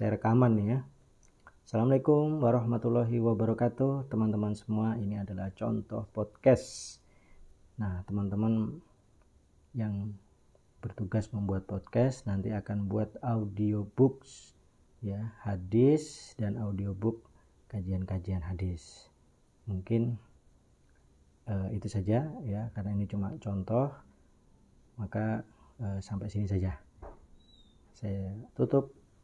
saya rekaman nih ya. Assalamualaikum warahmatullahi wabarakatuh. Teman-teman semua ini adalah contoh podcast. Nah teman-teman yang bertugas membuat podcast nanti akan buat audiobooks ya hadis dan audiobook kajian-kajian hadis. Mungkin uh, itu saja ya karena ini cuma contoh maka uh, sampai sini saja. Saya tutup.